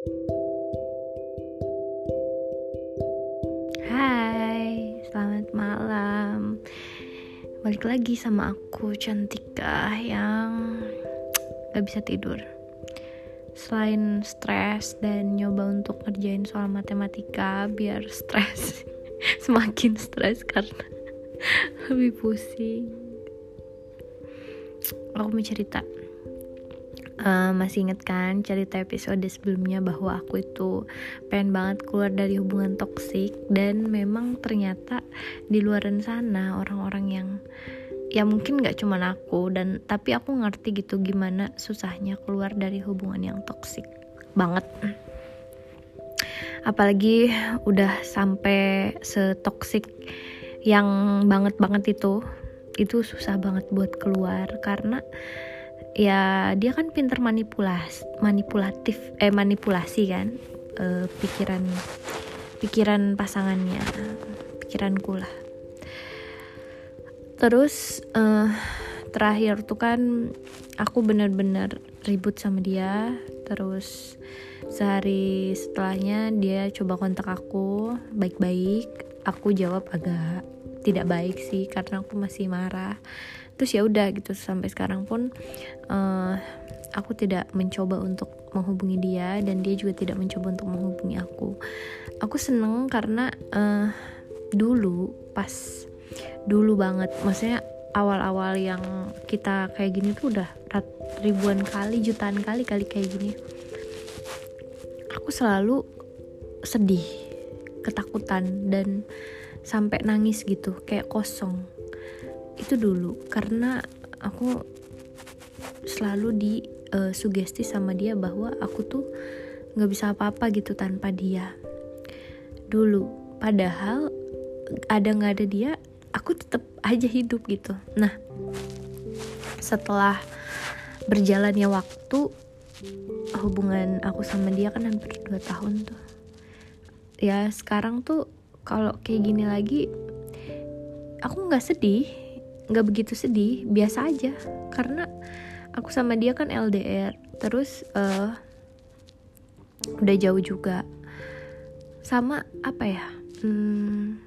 Hai, selamat malam. Balik lagi sama aku Cantika yang gak bisa tidur. Selain stres dan nyoba untuk ngerjain soal matematika biar stres semakin stres karena lebih pusing. Aku mau cerita uh, masih inget kan cerita episode sebelumnya bahwa aku itu pengen banget keluar dari hubungan toksik dan memang ternyata di luar sana orang-orang yang ya mungkin gak cuma aku dan tapi aku ngerti gitu gimana susahnya keluar dari hubungan yang toksik banget. Apalagi udah sampai setoksik yang banget banget itu itu susah banget buat keluar karena ya dia kan pinter manipulas manipulatif eh manipulasi kan e, pikiran pikiran pasangannya pikiranku lah. Terus uh, terakhir tuh kan aku bener-bener ribut sama dia. Terus sehari setelahnya dia coba kontak aku baik-baik. Aku jawab agak tidak baik sih karena aku masih marah. Terus ya udah gitu sampai sekarang pun uh, aku tidak mencoba untuk menghubungi dia dan dia juga tidak mencoba untuk menghubungi aku. Aku seneng karena uh, dulu pas dulu banget maksudnya awal-awal yang kita kayak gini tuh udah ribuan kali jutaan kali kali kayak gini. Aku selalu sedih ketakutan dan sampai nangis gitu kayak kosong. Itu dulu karena aku selalu di uh, sugesti sama dia bahwa aku tuh nggak bisa apa-apa gitu tanpa dia. Dulu padahal ada nggak ada dia aku tetap aja hidup gitu. Nah setelah berjalannya waktu hubungan aku sama dia kan hampir 2 tahun tuh. Ya sekarang tuh kalau kayak gini lagi aku nggak sedih nggak begitu sedih biasa aja. Karena aku sama dia kan LDR terus uh, udah jauh juga. Sama apa ya hmm,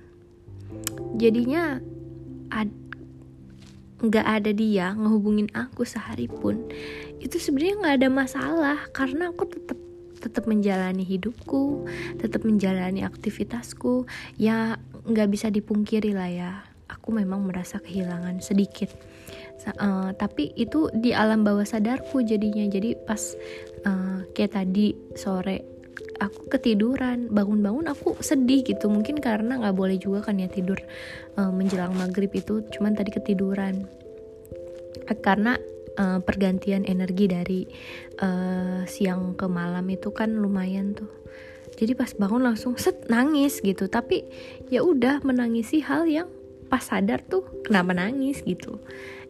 jadinya nggak ad, ada dia ngehubungin aku sehari pun itu sebenarnya nggak ada masalah. Karena aku tetap tetap menjalani hidupku tetap menjalani aktivitasku. Ya nggak bisa dipungkiri lah ya. Aku memang merasa kehilangan sedikit. Uh, tapi itu di alam bawah sadarku jadinya. Jadi pas uh, kayak tadi sore aku ketiduran bangun-bangun aku sedih gitu. Mungkin karena nggak boleh juga kan ya tidur uh, menjelang maghrib itu. Cuman tadi ketiduran. Karena uh, pergantian energi dari uh, siang ke malam itu kan lumayan tuh. Jadi pas bangun langsung set nangis gitu. Tapi ya udah menangisi hal yang pas sadar tuh kenapa nangis gitu.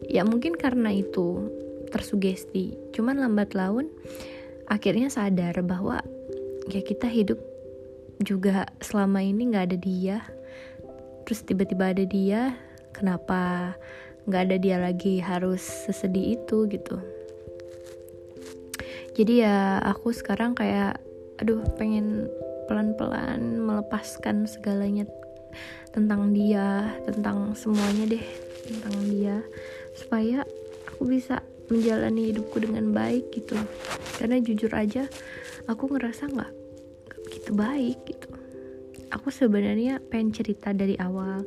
Ya mungkin karena itu tersugesti. Cuman lambat laun akhirnya sadar bahwa ya kita hidup juga selama ini nggak ada dia. Terus tiba-tiba ada dia kenapa nggak ada dia lagi harus sesedih itu gitu. Jadi ya aku sekarang kayak aduh pengen pelan-pelan melepaskan segalanya tentang dia tentang semuanya deh tentang dia supaya aku bisa menjalani hidupku dengan baik gitu. Karena jujur aja aku ngerasa nggak begitu baik gitu. Aku sebenarnya pengen cerita dari awal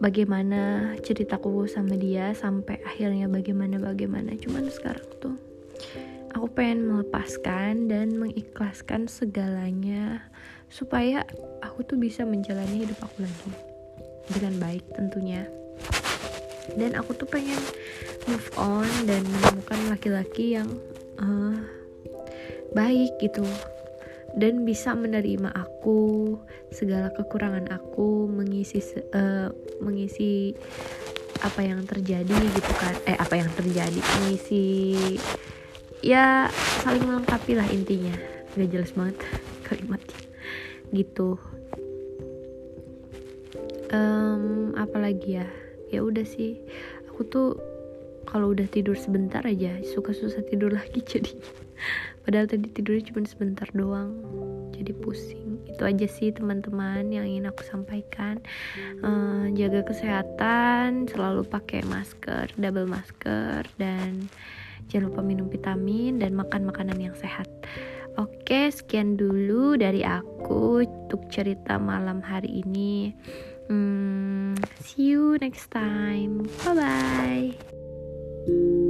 bagaimana ceritaku sama dia sampai akhirnya bagaimana bagaimana. Cuman sekarang tuh aku pengen melepaskan dan mengikhlaskan segalanya supaya aku tuh bisa menjalani hidup aku lagi dengan baik tentunya. Dan aku tuh pengen move on dan menemukan laki-laki yang uh, baik gitu dan bisa menerima aku segala kekurangan aku mengisi uh, mengisi apa yang terjadi gitu kan. Eh apa yang terjadi? Mengisi ya saling melengkapi lah intinya. Gak jelas banget kalimatnya. Gitu. Um, apalagi ya? Ya udah sih. Aku tuh kalau udah tidur sebentar aja suka susah tidur lagi jadi padahal tadi tidurnya cuma sebentar doang jadi pusing itu aja sih teman-teman yang ingin aku sampaikan uh, jaga kesehatan selalu pakai masker double masker dan jangan lupa minum vitamin dan makan makanan yang sehat Oke, sekian dulu dari aku untuk cerita malam hari ini. Hmm, see you next time. Bye bye. Thank you.